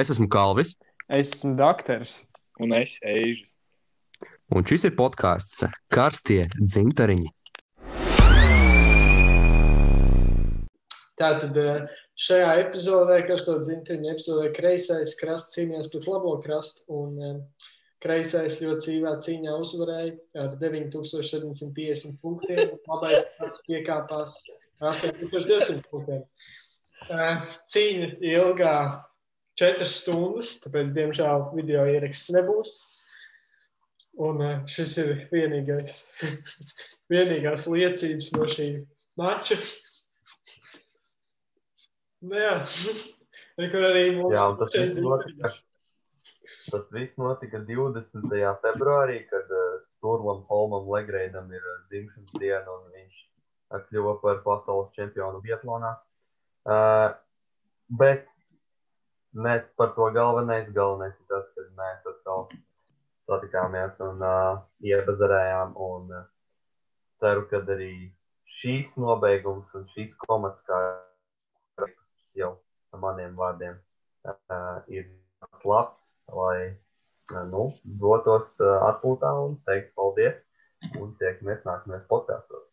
Es esmu Kalvis. Es esmu doktors. Un es eju. Un šis ir podkāsts Karstie dzintariņi. Tātad eh, šajā epizodē, kas to dzintariņu epizodē, kreisais krasts cīnījās pret labo krastu. Un eh, kreisais ļoti cīvā cīņā uzvarēja ar 9750 punktiem. Labais krasts piekāpās 8200 punktiem. Eh, Cīņa ilgā četras stundas, tāpēc, diemžēl, video ieraksts nebūs. Un eh, šis ir vienīgais, vienīgās liecības no šī mača. Nu, jā, kur arī mums Jā, tas viss notika, tas viss notika 20. februārī, kad uh, Sturlam Holmam Legreidam ir uh, dzimšanas diena un viņš kļuva par pasaules čempionu Vietlonā. Uh, bet ne par to galvenais. Galvenais ir tas, ka mēs atkal satikāmies un uh, iepazarējām. Un, uh, ceru, ka arī šīs nobeigums un šīs komats, kā jau maniem vārdiem, uh, ir labs, lai uh, nu, dotos uh, atpūtā un teikt paldies. Un tiekamies nākamajos podkāstos.